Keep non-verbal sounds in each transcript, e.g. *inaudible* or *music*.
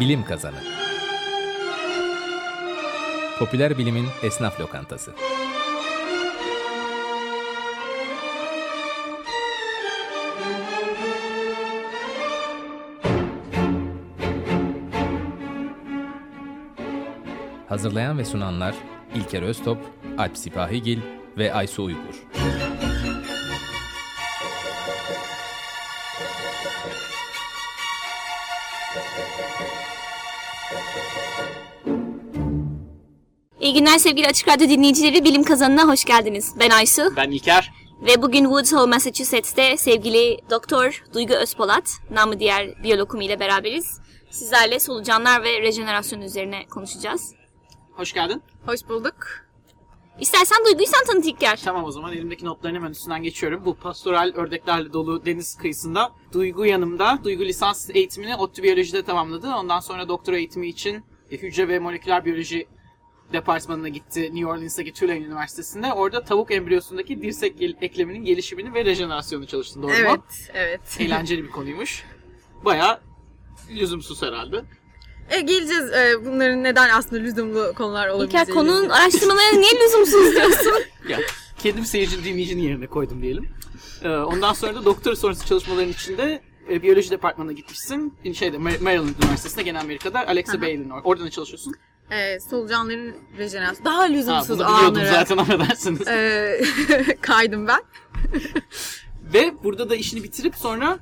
Bilim Kazanı Popüler Bilimin Esnaf Lokantası Hazırlayan ve sunanlar İlker Öztop, Alp Sipahigil ve Aysu Uygur. İyi günler sevgili Açık Radyo dinleyicileri. Bilim Kazanı'na hoş geldiniz. Ben Aysu. Ben İlker. Ve bugün Woods Hole, Massachusetts'te sevgili Doktor Duygu Özpolat, namı diğer biyolokum ile beraberiz. Sizlerle solucanlar ve rejenerasyon üzerine konuşacağız. Hoş geldin. Hoş bulduk. İstersen Duygu'yu sen tanıt İlker. Tamam o zaman elimdeki notların hemen üstünden geçiyorum. Bu pastoral ördeklerle dolu deniz kıyısında Duygu yanımda. Duygu lisans eğitimini ODTÜ Biyoloji'de tamamladı. Ondan sonra doktora eğitimi için e, hücre ve moleküler biyoloji departmanına gitti New Orleans'taki Tulane Üniversitesi'nde. Orada tavuk embriyosundaki dirsek gel- ekleminin gelişimini ve rejenerasyonu çalıştın doğru mu? Evet, evet. *laughs* Eğlenceli bir konuymuş. Baya lüzumsuz herhalde. E, geleceğiz e, bunların neden aslında lüzumlu konular olabileceğini. İlker konunun araştırmalarına niye lüzumsuz diyorsun? *laughs* ya kendim seyirci dinleyicinin yerine koydum diyelim. Ee, ondan sonra da doktora sonrası çalışmaların içinde e, biyoloji departmanına gitmişsin. Şeyde Mar- Maryland Üniversitesi'nde gene Amerika'da Alexa Bailey'nin or- orada ne çalışıyorsun? E, solucanların rejenerasyonu. Daha Ha, lüzumsuz bunu biliyordum anları. zaten affedersiniz. E, *laughs* kaydım ben. Ve burada da işini bitirip sonra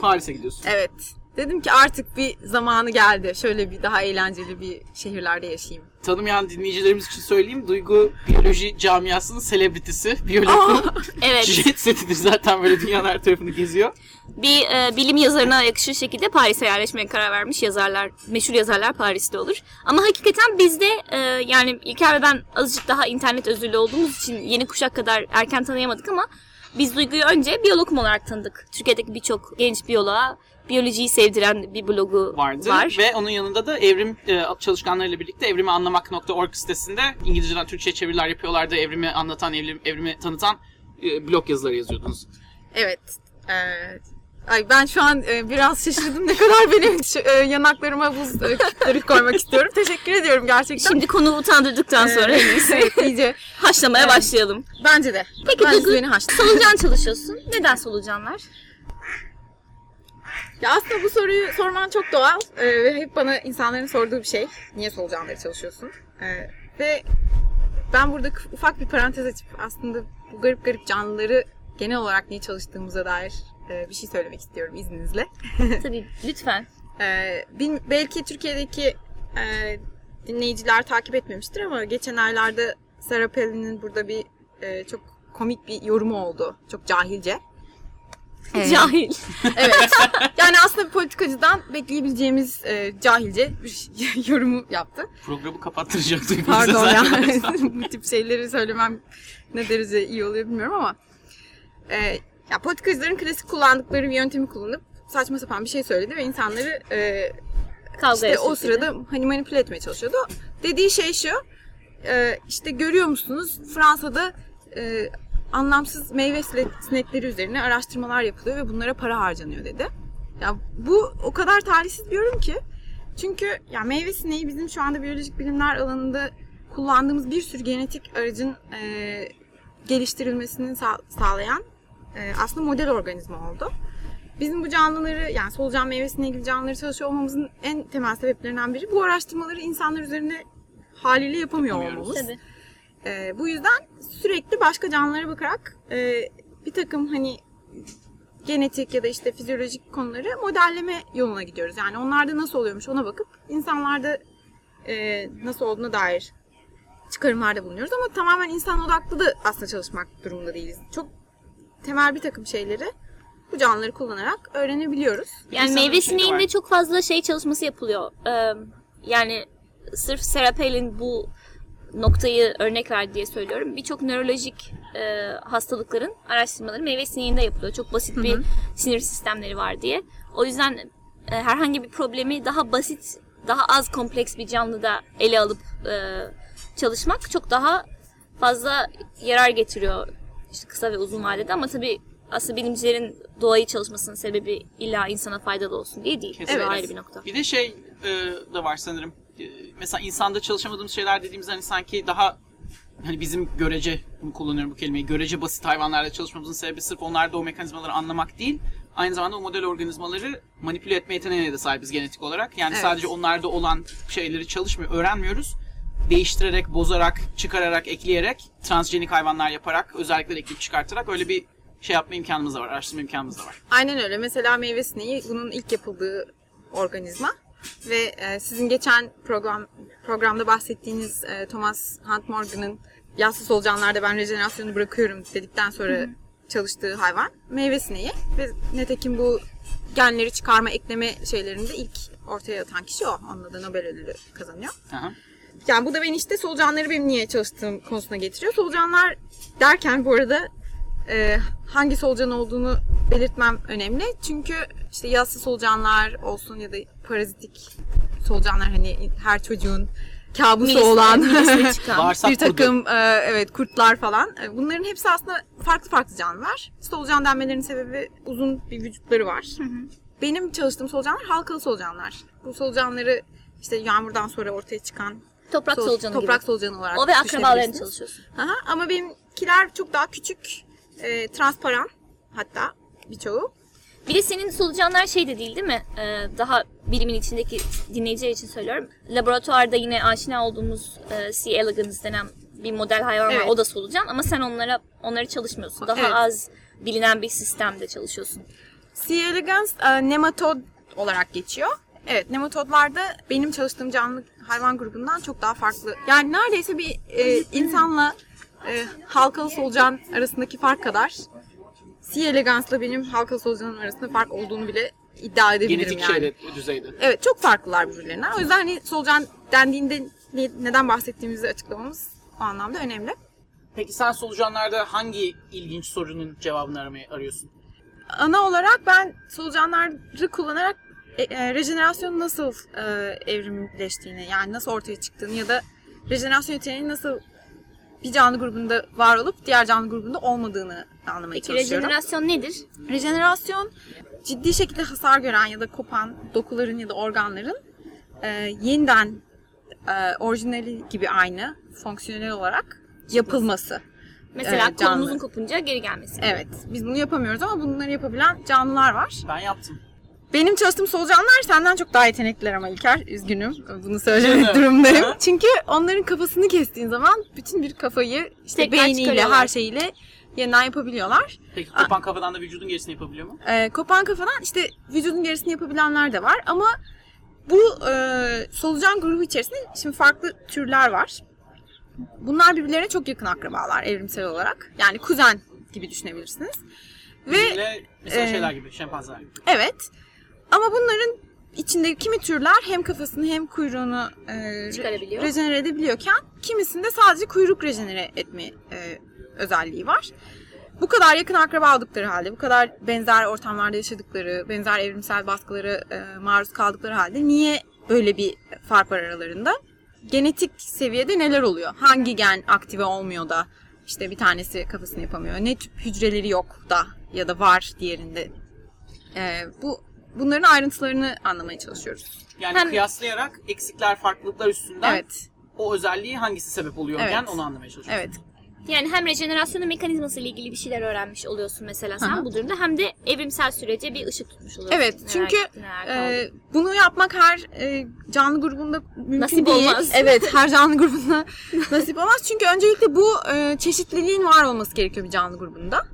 Paris'e gidiyorsun. Evet. Dedim ki artık bir zamanı geldi. Şöyle bir daha eğlenceli bir şehirlerde yaşayayım. Tanımayan dinleyicilerimiz için söyleyeyim. Duygu biyoloji camiasının selebritisi. Biyologu. *laughs* evet. Jet setidir zaten böyle dünyanın her tarafını geziyor. Bir e, bilim yazarına yakışır şekilde Paris'e yerleşmeye karar vermiş yazarlar, meşhur yazarlar Paris'te olur. Ama hakikaten bizde e, yani İlker ve ben azıcık daha internet özürlü olduğumuz için yeni kuşak kadar erken tanıyamadık ama biz Duygu'yu önce biyologum olarak tanıdık. Türkiye'deki birçok genç biyoloğa biyolojiyi sevdiren bir blogu vardı. var. Ve onun yanında da evrim e, çalışkanlarıyla birlikte evrimi anlamak.org sitesinde İngilizceden Türkçe çeviriler yapıyorlardı. Evrimi anlatan, evrim, evrimi tanıtan e, blog yazıları yazıyordunuz. Evet. E, ay ben şu an e, biraz şaşırdım. Ne kadar benim e, yanaklarıma buz e, küpleri koymak istiyorum. Teşekkür ediyorum gerçekten. Şimdi konu utandırdıktan sonra en iyisi evet, iyice. haşlamaya başlayalım. Bence de. Peki Bence Duygu, beni haşla. solucan çalışıyorsun. Neden solucanlar? Ya aslında bu soruyu sorman çok doğal Ee, ve hep bana insanların sorduğu bir şey. Niye solucanları çalışıyorsun? Ee, ve ben burada ufak bir parantez açıp aslında bu garip garip canlıları genel olarak niye çalıştığımıza dair e, bir şey söylemek istiyorum izninizle. *laughs* Tabii lütfen. Ee, belki Türkiye'deki e, dinleyiciler takip etmemiştir ama geçen aylarda Sarah Palin'in burada bir e, çok komik bir yorumu oldu. Çok cahilce. Cahil. *laughs* Evet. Yani aslında bir politikacıdan bekleyebileceğimiz e, cahilce bir *laughs* yorumu yaptı. Programı kapattıracak Duygu bize Pardon ya. *laughs* Bu tip şeyleri söylemem ne derece iyi oluyor bilmiyorum ama. E, ya politikacıların klasik kullandıkları bir yöntemi kullanıp saçma sapan bir şey söyledi ve insanları e, Kavga işte o sırada hani manipüle etmeye çalışıyordu. Dediği şey şu. e, işte görüyor musunuz Fransa'da e, anlamsız meyve sinekleri üzerine araştırmalar yapılıyor ve bunlara para harcanıyor dedi. Ya bu o kadar talihsiz bir yorum ki. Çünkü ya meyve sineği bizim şu anda biyolojik bilimler alanında kullandığımız bir sürü genetik aracın e, geliştirilmesini sağ- sağlayan e, aslında model organizma oldu. Bizim bu canlıları yani solucan meyvesine ilgili canlıları çalışıyor olmamızın en temel sebeplerinden biri bu araştırmaları insanlar üzerine haliyle yapamıyor olmamız. Tabii. Ee, bu yüzden sürekli başka canlılara bakarak e, bir takım hani genetik ya da işte fizyolojik konuları modelleme yoluna gidiyoruz. Yani onlarda nasıl oluyormuş ona bakıp insanlarda e, nasıl olduğuna dair çıkarımlarda bulunuyoruz. Ama tamamen insan odaklı da aslında çalışmak durumunda değiliz. Çok temel bir takım şeyleri bu canlıları kullanarak öğrenebiliyoruz. Yani İnsanın meyve sineğinde çok fazla şey çalışması yapılıyor. Ee, yani sırf Sarah bu noktayı örnek verdi diye söylüyorum. Birçok nörolojik e, hastalıkların araştırmaları meyve sineğinde yapılıyor. Çok basit bir sinir sistemleri var diye. O yüzden e, herhangi bir problemi daha basit, daha az kompleks bir canlıda ele alıp e, çalışmak çok daha fazla yarar getiriyor işte kısa ve uzun vadede ama tabii aslında bilimcilerin doğayı çalışmasının sebebi illa insana faydalı olsun diye değil. Kesinlikle. Bu ayrı bir nokta. Bir de şey e, da var sanırım. E, mesela insanda çalışamadığımız şeyler dediğimiz hani sanki daha hani bizim görece bunu kullanıyorum bu kelimeyi görece basit hayvanlarla çalışmamızın sebebi sırf onlarda o mekanizmaları anlamak değil. Aynı zamanda o model organizmaları manipüle etme yeteneğine de sahibiz genetik olarak. Yani Evet. sadece onlarda olan şeyleri çalışmıyor, öğrenmiyoruz. Değiştirerek, bozarak, çıkararak, ekleyerek, transjenik hayvanlar yaparak, özellikleri ekleyip çıkartarak öyle bir şey yapma imkanımız da var, araştırma imkanımız da var. Aynen öyle. Mesela meyve sineği bunun ilk yapıldığı organizma. Ve e, sizin geçen program programda bahsettiğiniz e, Thomas Hunt Morgan'ın yassı solucanlarda ben rejenerasyonu bırakıyorum dedikten sonra çalıştığı hayvan meyve sineği. Ve netekim bu genleri çıkarma, ekleme şeylerinde ilk ortaya atan kişi o. Onunla da Nobel ödülü kazanıyor. Aha. Yani bu da beni işte solucanları benim niye çalıştığım konusuna getiriyor. Solucanlar derken bu arada e, hangi solucan olduğunu belirtmem önemli. Çünkü işte yassı solucanlar olsun ya da parazitik solucanlar hani her çocuğun kabusu Midesine- olan. *laughs* Bağırsak bir kurdu. takım e, evet kurtlar falan. E, Bunların hepsi aslında farklı farklı canlılar. Solucan denmelerinin sebebi uzun bir vücutları var. Benim çalıştığım solucanlar halkalı solucanlar. Bu solucanları işte yağmurdan sonra ortaya çıkan Toprak sol- solucanı toprak gibi. solucanı olarak O ve akrabalarını çalışıyorsun. Aha, ama benimkiler çok daha küçük, e, transparan hatta birçoğu. Bir de senin solucanlar şey de değil değil mi? Ee, daha bilimin içindeki dinleyiciler için söylüyorum. Laboratuvarda yine aşina olduğumuz e, C. elegans denen bir model hayvan Evet. var. O da solucan ama sen onlara onları çalışmıyorsun. Daha Evet. az bilinen bir sistemde çalışıyorsun. C. elegans e, nematod olarak geçiyor. Evet, nematodlarda benim çalıştığım canlı hayvan grubundan çok daha farklı. Yani neredeyse bir e, insanla e, halkalı solucan arasındaki fark kadar C. elegansla benim halkalı solucanım arasında fark olduğunu bile iddia edebilirim Genetik yani. şeyde, düzeyde. Evet çok farklılar birbirlerinden. O yüzden hani solucan dendiğinde ne- neden bahsettiğimizi açıklamamız o anlamda önemli. Peki sen solucanlarda hangi ilginç sorunun cevabını aramaya arıyorsun? Ana olarak ben solucanları kullanarak e, e, rejenerasyon nasıl e, evrimleştiğini yani nasıl ortaya çıktığını ya da rejenerasyon yeteneğinin nasıl bir canlı grubunda var olup diğer canlı grubunda olmadığını anlamaya Peki çalışıyorum. rejenerasyon nedir? Rejenerasyon ciddi şekilde hasar gören ya da kopan dokuların ya da organların e, yeniden e, orijinali gibi aynı fonksiyonel olarak yapılması. Mesela Evet, canlı. kolumuzun kopunca geri gelmesi. Evet, biz bunu yapamıyoruz ama bunları yapabilen canlılar var. Ben yaptım. Benim çalıştığım solucanlar senden çok daha yetenekliler ama İlker. Üzgünüm bunu söylemek Canım. Aha. Çünkü onların kafasını kestiğin zaman bütün bir kafayı işte Tekrar beyniyle çıkarıyorlar. her şeyiyle yeniden yapabiliyorlar. Peki kopan kafadan da vücudun gerisini yapabiliyor mu? Ee, kopan kafadan işte vücudun gerisini yapabilenler de var ama bu e, solucan grubu içerisinde şimdi farklı türler var. Bunlar birbirlerine çok yakın akrabalar evrimsel olarak. Yani kuzen gibi düşünebilirsiniz. Ve Bizimle mesela e, şeyler gibi, şempanzeler gibi. Evet. Ama bunların içinde kimi türler hem kafasını hem kuyruğunu e, Çıkarabiliyor. rejenere edebiliyorken kimisinde sadece kuyruk rejenere etme e, özelliği var. Bu kadar yakın akraba oldukları halde, bu kadar benzer ortamlarda yaşadıkları, benzer evrimsel baskılara e, maruz kaldıkları halde niye böyle bir fark var aralarında? Genetik seviyede neler oluyor? Hangi gen aktive olmuyor da işte bir tanesi kafasını yapamıyor? Ne tip hücreleri yok da ya da var diğerinde ee, bu bunların ayrıntılarını anlamaya çalışıyoruz. Yani Hem- kıyaslayarak eksikler, farklılıklar üstünden Evet. o özelliği hangisi sebep oluyor Evet. onu anlamaya çalışıyorsun. Evet. Yani hem rejenerasyonun mekanizması ile ilgili bir şeyler öğrenmiş oluyorsun mesela sen Hı hı. bu durumda hem de evrimsel sürece bir ışık tutmuş oluyorsun. Evet. Neler Çünkü neler e, bunu yapmak her e, canlı grubunda mümkün Nasip değil. olmaz. *laughs* Evet, her canlı grubunda *laughs* nasip olmaz. Çünkü öncelikle bu e, çeşitliliğin var olması gerekiyor bir canlı grubunda.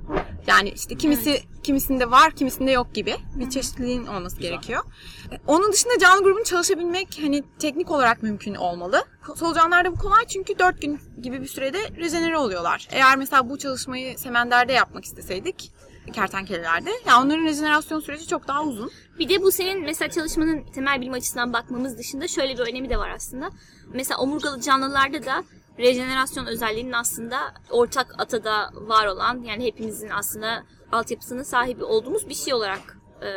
Yani işte kimisi kimisinde var, kimisinde yok gibi bir çeşitliliğin olması gerekiyor. E, Onun dışında canlı grubun çalışabilmek hani teknik olarak mümkün olmalı. Solucanlarda bu kolay çünkü 4 gün gibi bir sürede rejenere oluyorlar. Eğer mesela bu çalışmayı semenderde yapmak isteseydik kertenkelelerde. Yani onların rejenerasyon süreci çok daha uzun. Bir de bu senin mesela çalışmanın temel bilim açısından bakmamız dışında şöyle bir önemi de var aslında. Mesela omurgalı canlılarda da rejenerasyon özelliğinin aslında ortak atada var olan yani hepimizin aslında altyapısının sahibi olduğumuz bir şey olarak e,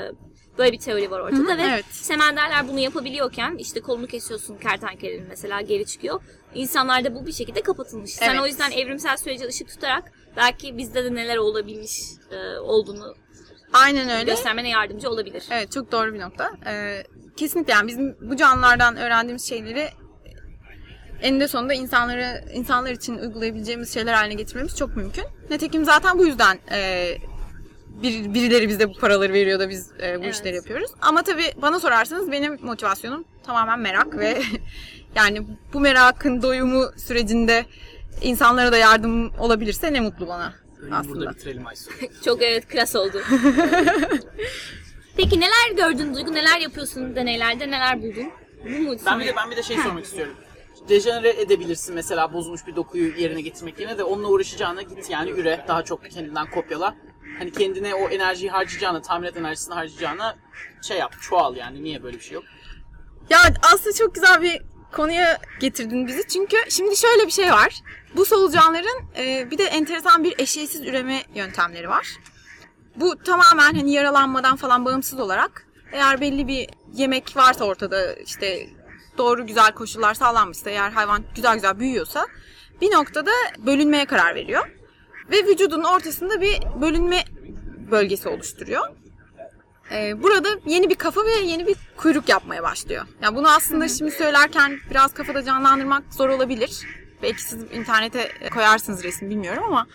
böyle bir teori var ortada Hı hı, ve evet. semenderler bunu yapabiliyorken işte kolunu kesiyorsun kertenkelenin mesela geri çıkıyor. İnsanlarda bu bir şekilde kapatılmış. Sen Evet. o yüzden evrimsel sürece ışık tutarak belki bizde de neler olabilmiş e, olduğunu Aynen öyle. göstermene yardımcı olabilir. Evet çok doğru bir nokta. Ee, kesinlikle yani bizim bu canlılardan öğrendiğimiz şeyleri eninde sonunda insanları insanlar için uygulayabileceğimiz şeyler haline getirmemiz çok mümkün. Nitekim zaten bu yüzden e, bir, birileri bize bu paraları veriyor da biz e, bu Evet. işleri yapıyoruz. Ama tabii bana sorarsanız benim motivasyonum tamamen merak ve *laughs* yani bu merakın doyumu sürecinde insanlara da yardım olabilirse ne mutlu bana Bölümü aslında. burada bitirelim Aysu. *laughs* Çok evet klas oldu. *laughs* Peki neler gördün Duygu? Neler yapıyorsun deneylerde? Neler buldun? Bu mu? Ben bir de ben bir de şey sormak istiyorum. Dejenere edebilirsin mesela bozulmuş bir dokuyu yerine getirmek yerine de onunla uğraşacağına git yani üre daha çok kendinden kopyala. Hani kendine o enerjiyi harcayacağına, tamirat enerjisini harcayacağına şey yap, çoğal yani. Niye böyle bir şey yok? Ya aslında çok güzel bir konuya getirdin bizi. Çünkü şimdi şöyle bir şey var. Bu solucanların e, bir de enteresan bir eşeğsiz üreme yöntemleri var. Bu tamamen hani yaralanmadan falan bağımsız olarak eğer belli bir yemek varsa ortada işte doğru güzel koşullar sağlanmışsa eğer hayvan güzel güzel büyüyorsa bir noktada bölünmeye karar veriyor. Ve vücudun ortasında bir bölünme bölgesi oluşturuyor. Ee, burada yeni bir kafa ve yeni bir kuyruk yapmaya başlıyor. Yani bunu aslında şimdi söylerken biraz kafada canlandırmak zor olabilir. Belki siz internete koyarsınız resim bilmiyorum ama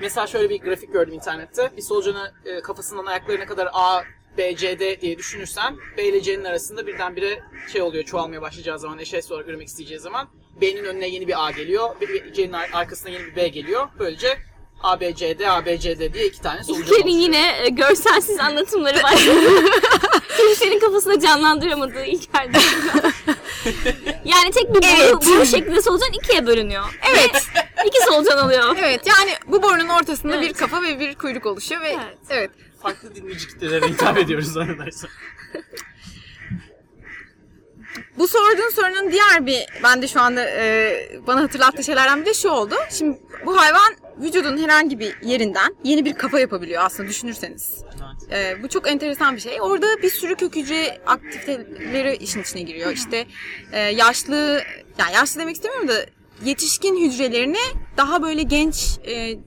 Mesela şöyle bir grafik gördüm internette. Bir solucanı e, kafasından ayaklarına kadar A, B, C, D diye düşünürsen B ile C'nin arasında birdenbire şey oluyor çoğalmaya başlayacağı zaman eşeğsiz olarak üremek isteyeceği zaman B'nin önüne yeni bir A geliyor. C'nin ar- arkasına yeni bir B geliyor. Böylece A, B, C, D, A, B, C, D diye iki tane İlker'in oluşuyor. yine e, görselsiz anlatımları *laughs* başladı. Kimsenin kafasında canlandıramadığı İlker'de. *laughs* yani tek bir boru, Evet. boru şeklinde solucan ikiye bölünüyor. Evet. İki solucan oluyor. evet yani bu borunun ortasında bir Evet. kafa ve bir kuyruk oluşuyor ve Evet. evet. Farklı dinleyici kitlelere hitap ediyoruz *laughs* zannedersem. Bu sorduğun sorunun diğer bir ben de şu anda e, bana hatırlattığı şeylerden bir de şu oldu. Şimdi bu hayvan vücudun herhangi bir yerinden yeni bir kafa yapabiliyor aslında düşünürseniz. E, bu çok enteresan bir şey. Orada bir sürü kök hücre aktiviteleri işin içine giriyor. İşte e, yaşlı, yani yaşlı demek istemiyorum da yetişkin hücrelerini daha böyle genç e,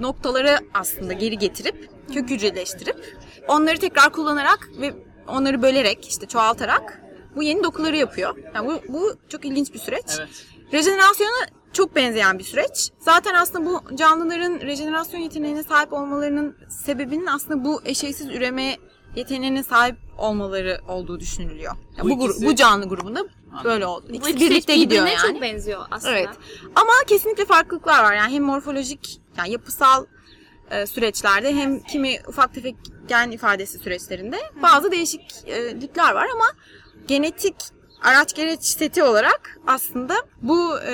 noktalara aslında geri getirip kök hücreleştirip onları tekrar kullanarak ve onları bölerek işte çoğaltarak bu yeni dokuları yapıyor. Yani bu, bu çok ilginç bir süreç. Evet. Rejenerasyona çok benzeyen bir süreç. Zaten aslında bu canlıların rejenerasyon yeteneğine sahip olmalarının sebebinin aslında bu eşeğsiz üreme yeteneğine sahip olmaları olduğu düşünülüyor. Yani Bu bu, ikisi- bu canlı grubunda böyle oldu. Bu İkisi ikisi birlikte gidiyor yani. çok benziyor aslında. Evet. Ama kesinlikle farklılıklar var. Yani hem morfolojik, yani yapısal e, süreçlerde hem kimi ufak tefek gen ifadesi süreçlerinde bazı değişiklikler var ama genetik araç gereç seti olarak aslında bu e,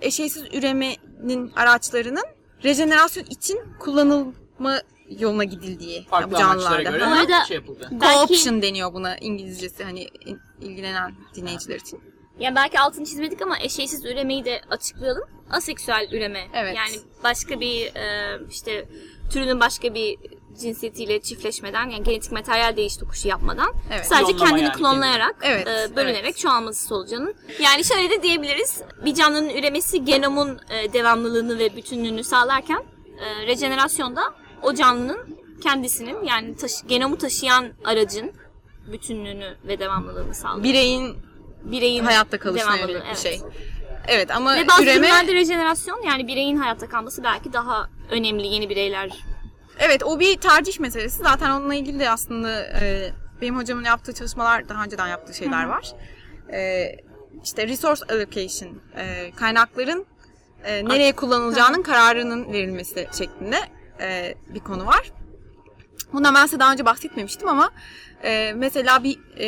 eşeğsiz üremenin araçlarının rejenerasyon için kullanılma yoluna gidildiği Farklı bu amaçlara canlılarda. göre arada- şey yapıldı. Belki- Co-option deniyor buna İngilizcesi hani ilgilenen dinleyiciler için. Yani belki altını çizmedik ama eşeğsiz üremeyi de açıklayalım. Aseksüel üreme. Evet. Yani başka bir e, işte türünün başka bir cinsiyetiyle çiftleşmeden yani genetik materyal değiş tokuşu yapmadan Evet. sadece kendini yani, klonlayarak Evet, e, bölünerek evet. çoğalması solucanın. Yani şöyle de diyebiliriz. Bir canlının üremesi genomun e, devamlılığını ve bütünlüğünü sağlarken e, rejenerasyonda o canlının kendisinin yani taşı- genomu taşıyan aracın bütünlüğünü ve devamlılığını sağlıyor. Bireyin Bireyin hayatta kalışına yönelik bir evet. şey. Evet ama Ve bazı üreme durumlarda rejenerasyon yani bireyin hayatta kalması belki daha önemli yeni bireyler. Evet o bir tercih meselesi. Zaten onunla ilgili de aslında e, benim hocamın yaptığı çalışmalar daha önceden yaptığı şeyler var. E, işte resource allocation e, kaynakların e, nereye kullanılacağının kararının verilmesi şeklinde e, bir konu var. Bundan ben size daha önce bahsetmemiştim ama e, mesela bir e,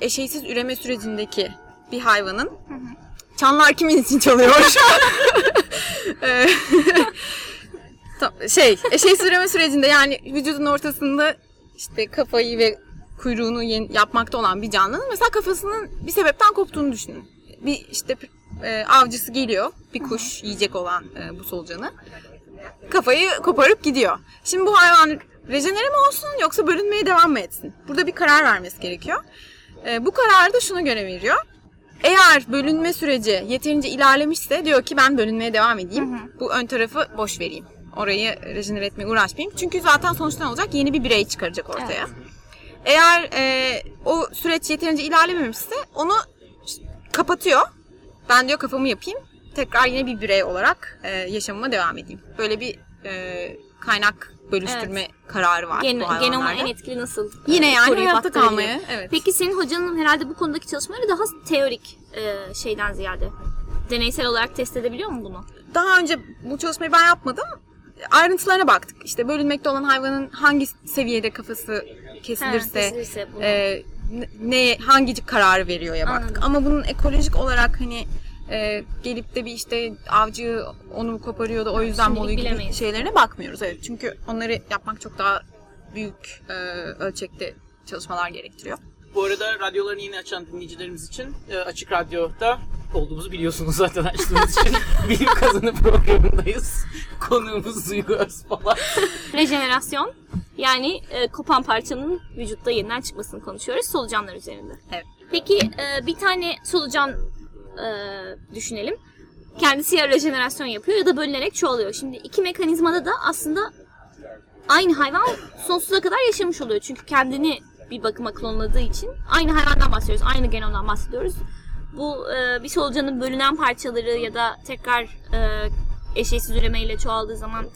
eşeğsiz üreme sürecindeki bir hayvanın çanlar kimin için çalıyor? *laughs* *laughs* E, Tam- şey, eşeğsiz üreme sürecinde yani vücudun ortasında işte kafayı ve kuyruğunu yapmakta olan bir canlının mesela kafasının bir sebepten koptuğunu düşünün. Bir işte e, avcısı geliyor, bir kuş yiyecek olan e, bu solucanı. Kafayı koparıp gidiyor. Şimdi bu hayvan rejenere mi olsun yoksa bölünmeye devam mı etsin? Burada bir karar vermesi gerekiyor. E, bu kararı da şuna göre veriyor. Eğer bölünme süreci yeterince ilerlemişse diyor ki ben bölünmeye devam edeyim. Bu ön tarafı boş vereyim. Orayı rejenere etmeye uğraşmayayım. Çünkü zaten sonuçta olacak? Yeni bir birey çıkaracak ortaya. Eğer e, o süreç yeterince ilerlememişse onu kapatıyor. Ben diyor kafamı yapayım. Tekrar yine bir birey olarak e, yaşamıma devam edeyim. Böyle bir e, kaynak bölüştürme kararı var Gen, bu genoma en etkili nasıl Yine e, yani hayatta kalmaya. Evet. Peki senin hocanın herhalde bu konudaki çalışmaları daha teorik e, şeyden ziyade. Deneysel olarak test edebiliyor mu bunu? Daha önce bu çalışmayı ben yapmadım. Ayrıntılarına baktık. İşte bölünmekte olan hayvanın hangi seviyede kafası kesilirse, Ha, kesilirse bunu. e, ne hangi kararı veriyor ya baktık. Anladım. Ama bunun ekolojik olarak hani e, gelip de bir işte avcı onu koparıyor da o yüzden Şimdilik oluyor gibi bilemeyiz. şeylerine bakmıyoruz. Evet çünkü onları yapmak çok daha büyük e, ölçekte çalışmalar gerektiriyor. Bu arada radyolarını yeni açan dinleyicilerimiz için e, Açık Radyo'da olduğumuzu biliyorsunuz zaten açtığımız için. *laughs* Bilim Kazanı programındayız. Konuğumuz Duygu Özpala. Rejenerasyon yani e, kopan parçanın vücutta yeniden çıkmasını konuşuyoruz solucanlar üzerinde. Evet. Peki e, bir tane solucan e, düşünelim. Kendisi ya rejenerasyon yapıyor ya da bölünerek çoğalıyor. Şimdi iki mekanizmada da aslında aynı hayvan sonsuza kadar yaşamış oluyor. Çünkü kendini bir bakıma klonladığı için aynı hayvandan bahsediyoruz. Aynı genomdan bahsediyoruz. Bu e, bir solucanın bölünen parçaları ya da tekrar e, eşeğsiz üremeyle çoğaldığı zaman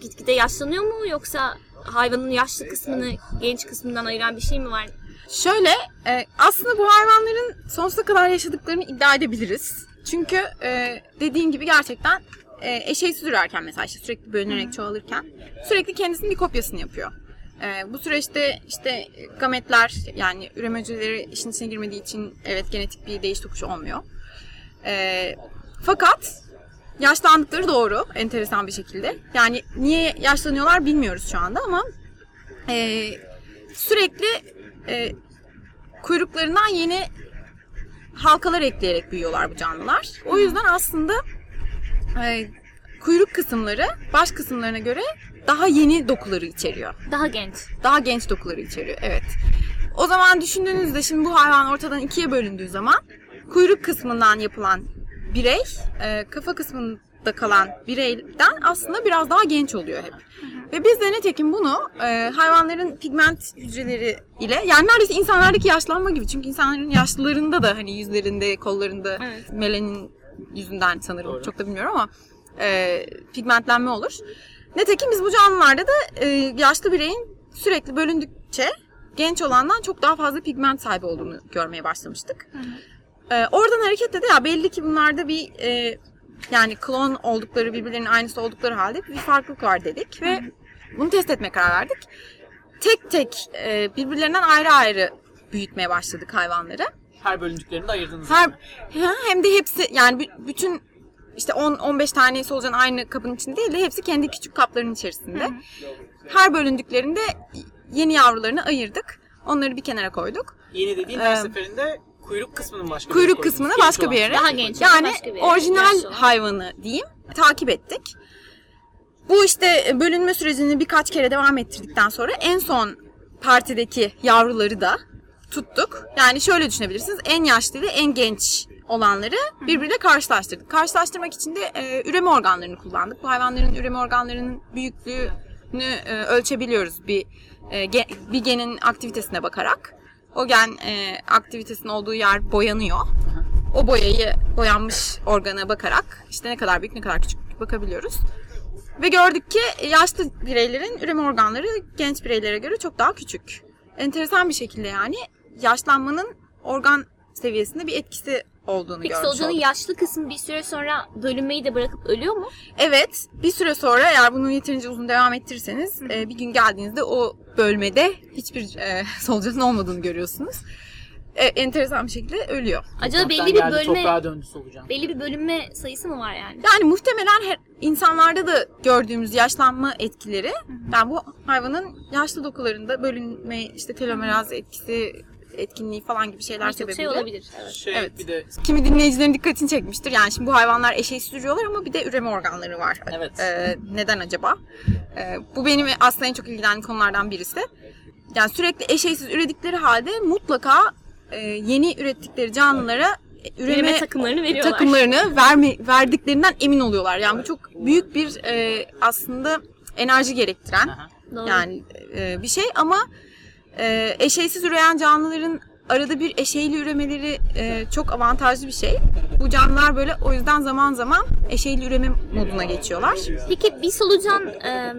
gitgide yaşlanıyor mu yoksa hayvanın yaşlı kısmını genç kısmından ayıran bir şey mi var? Şöyle e, aslında bu hayvanların sonsuza kadar yaşadıklarını iddia edebiliriz. Çünkü e, dediğin gibi gerçekten e, eşeğsiz ürerken mesela işte sürekli bölünerek çoğalırken sürekli kendisinin bir kopyasını yapıyor. E, bu süreçte işte gametler yani üreme hücreleri işin içine girmediği için evet genetik bir değiş tokuş olmuyor. E, fakat yaşlandıkları doğru enteresan bir şekilde. Yani niye yaşlanıyorlar bilmiyoruz şu anda ama e, sürekli e, kuyruklarından yeni halkalar ekleyerek büyüyorlar bu canlılar. O yüzden aslında e, kuyruk kısımları baş kısımlarına göre daha yeni dokuları içeriyor. Daha genç. Daha genç dokuları içeriyor. Evet. O zaman düşündüğünüzde şimdi bu hayvan ortadan ikiye bölündüğü zaman kuyruk kısmından yapılan birey e, kafa kısmında kalan bireyden aslında biraz daha genç oluyor hep. Ve biz de netekim bunu e, hayvanların pigment hücreleri ile yani neredeyse insanlardaki yaşlanma gibi. Çünkü insanların yaşlılarında da hani yüzlerinde, kollarında Evet. melanin yüzünden sanırım Doğru. çok da bilmiyorum ama e, pigmentlenme olur. Netekim biz bu canlılarda da e, yaşlı bireyin sürekli bölündükçe genç olandan çok daha fazla pigment sahibi olduğunu görmeye başlamıştık. E, oradan hareketle de ya belli ki bunlarda bir e, yani klon oldukları birbirlerinin aynısı oldukları halde bir farklılık var dedik ve bunu test etmeye karar verdik. Tek tek e, birbirlerinden ayrı ayrı büyütmeye başladık hayvanları. Her bölündüklerini de ayırdınız. Her hem de hepsi yani bü- bütün işte 10 15 tane solucan aynı kabın içinde değil de hepsi kendi küçük kapların içerisinde. Her bölündüklerinde yeni yavrularını ayırdık. Onları bir kenara koyduk. Yeni dediğin her Ee, seferinde kuyruk kısmının başka bir Kuyruk kısmını başka bir yere. Daha genç, Yani başka bir yere, orijinal yaşlı olan. hayvanı diyeyim takip ettik. Bu işte bölünme sürecini birkaç kere devam ettirdikten sonra en son partideki yavruları da tuttuk. Yani şöyle düşünebilirsiniz. En yaşlı ile en genç olanları birbiriyle karşılaştırdık. Karşılaştırmak için de e, üreme organlarını kullandık. Bu hayvanların üreme organlarının büyüklüğünü e, ölçebiliyoruz bir e, ge- bir genin aktivitesine bakarak. O gen e, aktivitesinin olduğu yer boyanıyor. O boyayı boyanmış organa bakarak işte ne kadar büyük ne kadar küçük bakabiliyoruz. Ve gördük ki yaşlı bireylerin üreme organları genç bireylere göre çok daha küçük. Enteresan bir şekilde yani yaşlanmanın organ seviyesinde bir etkisi olduğunu Peki görmüş solucanın olduk. yaşlı kısmı bir süre sonra bölünmeyi de bırakıp ölüyor mu? Evet bir süre sonra eğer bunu yeterince uzun devam ettirirseniz e, bir gün geldiğinizde o bölmede hiçbir e, *laughs* solucanın olmadığını görüyorsunuz. E, enteresan bir şekilde ölüyor. Acaba belli bir geldi, bölme Toprağa döndü solucan. belli bir bölünme sayısı mı var yani? Yani muhtemelen her, insanlarda da gördüğümüz yaşlanma etkileri, yani bu hayvanın yaşlı dokularında bölünme, işte telomeraz etkisi, etkinliği falan gibi şeyler şey sebebiyle. olabilir. Evet. Şey Evet. bir de Kimi dinleyicilerin dikkatini çekmiştir. Yani şimdi bu hayvanlar eşeği sürüyorlar ama bir de üreme organları var. Evet. Ee, neden acaba? Ee, bu benim aslında en çok ilgilendiğim konulardan birisi. Yani sürekli eşeğsiz üredikleri halde mutlaka e, yeni ürettikleri canlılara üreme, Üreme takımlarını veriyorlar. takımlarını verme, verdiklerinden emin oluyorlar. Yani bu çok büyük bir e, aslında enerji gerektiren Aha. Yani e, bir şey ama E, eşeysiz üreyen canlıların arada bir eşeyli üremeleri e, çok avantajlı bir şey. Bu canlılar böyle o yüzden zaman zaman eşeyli üreme moduna geçiyorlar. Peki bir solucan e,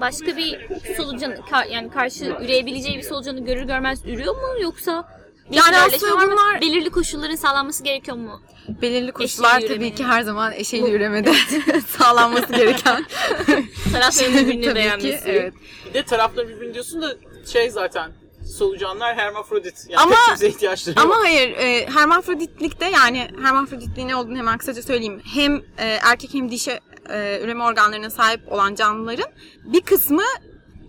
başka bir solucan ka- yani karşı üreyebileceği bir solucanı görür görmez ürüyor mu yoksa bir Yani aslında mı? bunlar- belirli koşulların sağlanması gerekiyor mu? Belirli koşullar Eşeğli tabii üreme. ki her zaman eşeğli üremede *laughs* sağlanması gereken. *laughs* Tarafların birbirini tabii ki beğenmesi. evet. Bir de tarafları birbirini diyorsun da şey zaten solucanlar hermafrodit. Yani Ama- ihtiyaçları Ama yok. hayır, e, hermafroditlikte yani hermafroditliğin ne olduğunu hemen kısaca söyleyeyim. Hem e, erkek hem dişi e, üreme organlarına sahip olan canlıların bir kısmı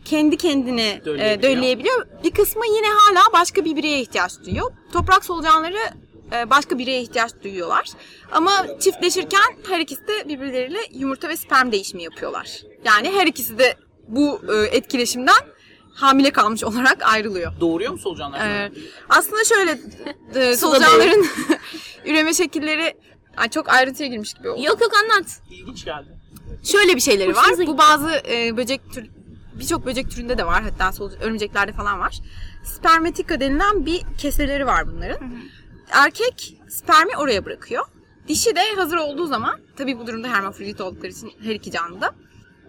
kendi kendine e, Dölleyebiliyor. dölleyebiliyor. Bir kısmı yine hala başka bir bireye ihtiyaç duyuyor. Toprak solucanları e, başka bireye ihtiyaç duyuyorlar. Ama çiftleşirken her ikisi de birbirleriyle yumurta ve sperm değişimi yapıyorlar. Yani her ikisi de bu e, etkileşimden hamile kalmış olarak ayrılıyor. Doğuruyor mu solucanlar? Ee, aslında şöyle e, *laughs* solucanların *laughs* üreme şekilleri Ay, çok ayrıntıya girmiş gibi oldu. Yok yok anlat. İlginç geldi. Şöyle bir şeyleri var. Bu bazı e, böcek tür birçok böcek türünde de var. Hatta soluc- örümceklerde falan var. Spermatika denilen bir keseleri var bunların. Erkek spermi oraya bırakıyor. Dişi de hazır olduğu zaman, tabii bu durumda hermafrodit oldukları için her iki canlı da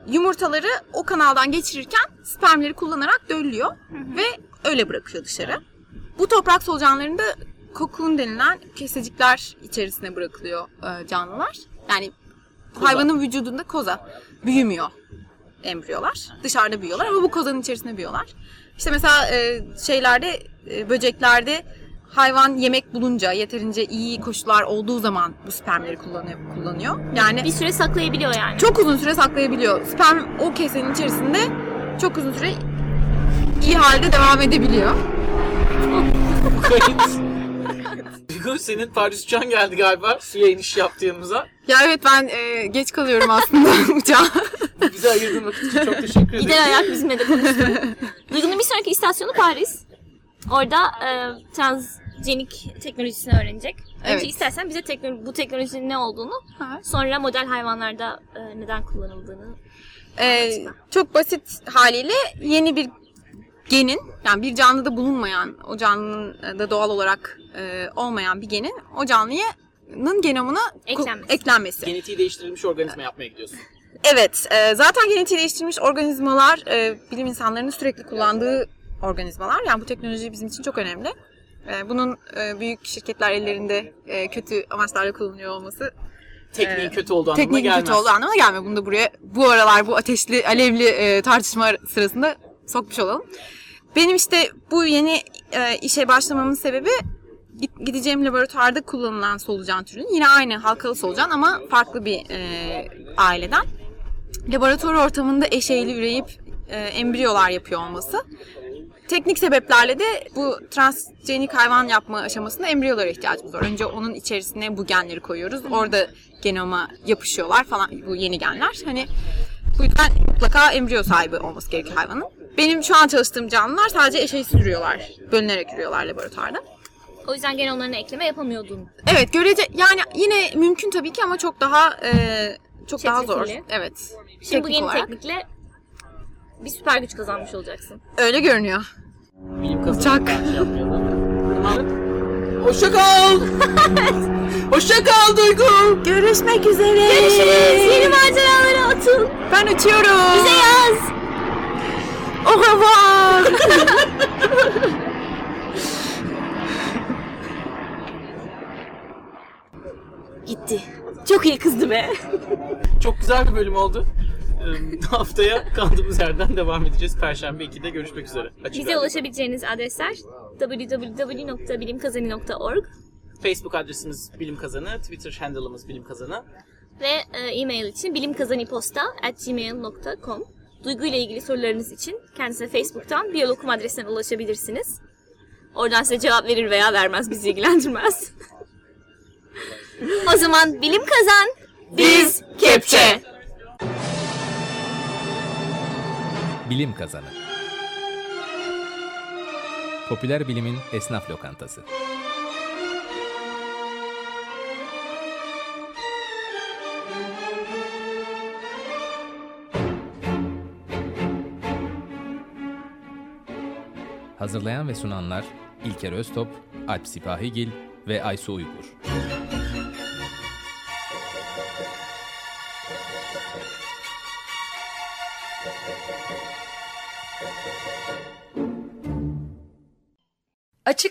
yumurtaları o kanaldan geçirirken spermleri kullanarak döllüyor ve öyle bırakıyor dışarı. Bu toprak solucanlarında kokun denilen kesecikler içerisine bırakılıyor e, canlılar. Yani hayvanın vücudunda koza büyümüyor embriyolar. Dışarıda büyüyorlar ama bu kozanın içerisinde büyüyorlar. İşte mesela e, şeylerde, e, böceklerde hayvan yemek bulunca, yeterince iyi koşullar olduğu zaman bu spermleri kullanıyor. kullanıyor. Yani Bir süre saklayabiliyor yani. çok uzun süre saklayabiliyor. Sperm o kesenin içerisinde çok uzun süre iyi halde devam edebiliyor. Duygu *laughs* senin Paris uçağın geldi galiba. Suya iniş yaptı yanımıza. Ya evet ben e, geç kalıyorum aslında *laughs* uçağa. Bize ayırdığın vakit için çok teşekkür ederim. Gider ayak bizimle de konuştu. Duygu'nun bir sonraki istasyonu Paris. Orada e, transgenik teknolojisini öğrenecek. Önce Evet. istersen bize teknolo- bu teknolojinin ne olduğunu, sonra model hayvanlarda e, neden kullanıldığını. E, çok basit haliyle yeni bir genin yani bir canlıda bulunmayan o canlının da doğal olarak e, olmayan bir genin o canlının genomuna Eklenmesi. eklenmesi. Genetiği değiştirilmiş organizma yapmaya gidiyorsun. Evet, e, zaten genetiği değiştirilmiş organizmalar e, bilim insanlarının sürekli kullandığı organizmalar. Yani bu teknoloji bizim için çok önemli. E, bunun e, büyük şirketler ellerinde e, kötü amaçlarla kullanılıyor olması Tekniğin Ee, kötü olduğu anlamına tekniğin gelmez. kötü olduğu anlamına gelmiyor. Bunu da buraya bu aralar bu ateşli, alevli e, tartışma sırasında sokmuş olalım. Benim işte bu yeni e, işe başlamamın sebebi gideceğim laboratuvarda kullanılan solucan türünün yine aynı halkalı solucan ama farklı bir e, aileden. Laboratuvar ortamında eşeğli üreyip e, embriyolar yapıyor olması. Teknik sebeplerle de bu transgenik hayvan yapma aşamasında embriyolara ihtiyacımız var. Önce onun içerisine bu genleri koyuyoruz. Orada genoma yapışıyorlar falan bu yeni genler. Hani bu yüzden mutlaka embriyo sahibi olması gerekiyor hayvanın. Benim şu an çalıştığım canlılar sadece eşeğsiz ürüyorlar. Bölünerek ürüyorlar laboratuvarda. O yüzden genomlarına ekleme yapamıyordun. Evet görece yani yine mümkün tabii ki ama çok daha e, çok daha zor. Evet. Şimdi bu yeni olarak. teknikle bir süper güç kazanmış olacaksın. Öyle görünüyor. Bilim kazanı Uçak. şey. Hoşça kal. *laughs* Hoşça kal Duygu. Görüşmek üzere. Görüşürüz. Yeni maceralara atıl. Ben uçuyorum. Bize yaz. Au revoir. *laughs* Gitti. Çok iyi kızdı be. Çok güzel bir bölüm oldu. Ee, Haftaya kaldığımız yerden devam edeceğiz. Perşembe 2'de görüşmek üzere. Açık Bize ulaşabileceğiniz adresler www.bilimkazani.org Facebook adresimiz Bilim Kazanı, Twitter handle'ımız Bilim Kazanı. ve e, e-mail için bilimkazaniposta@gmail.com. Duygu ile ilgili sorularınız için kendisine Facebook'tan biyolokum adresinden ulaşabilirsiniz. Oradan size cevap verir veya vermez bizi ilgilendirmez. *laughs* o zaman bilim kazan, biz kepçe. Bilim Kazanı Popüler bilimin esnaf lokantası. Hazırlayan ve sunanlar İlker Öztop, Alp Sipahigil ve Aysu Uygur.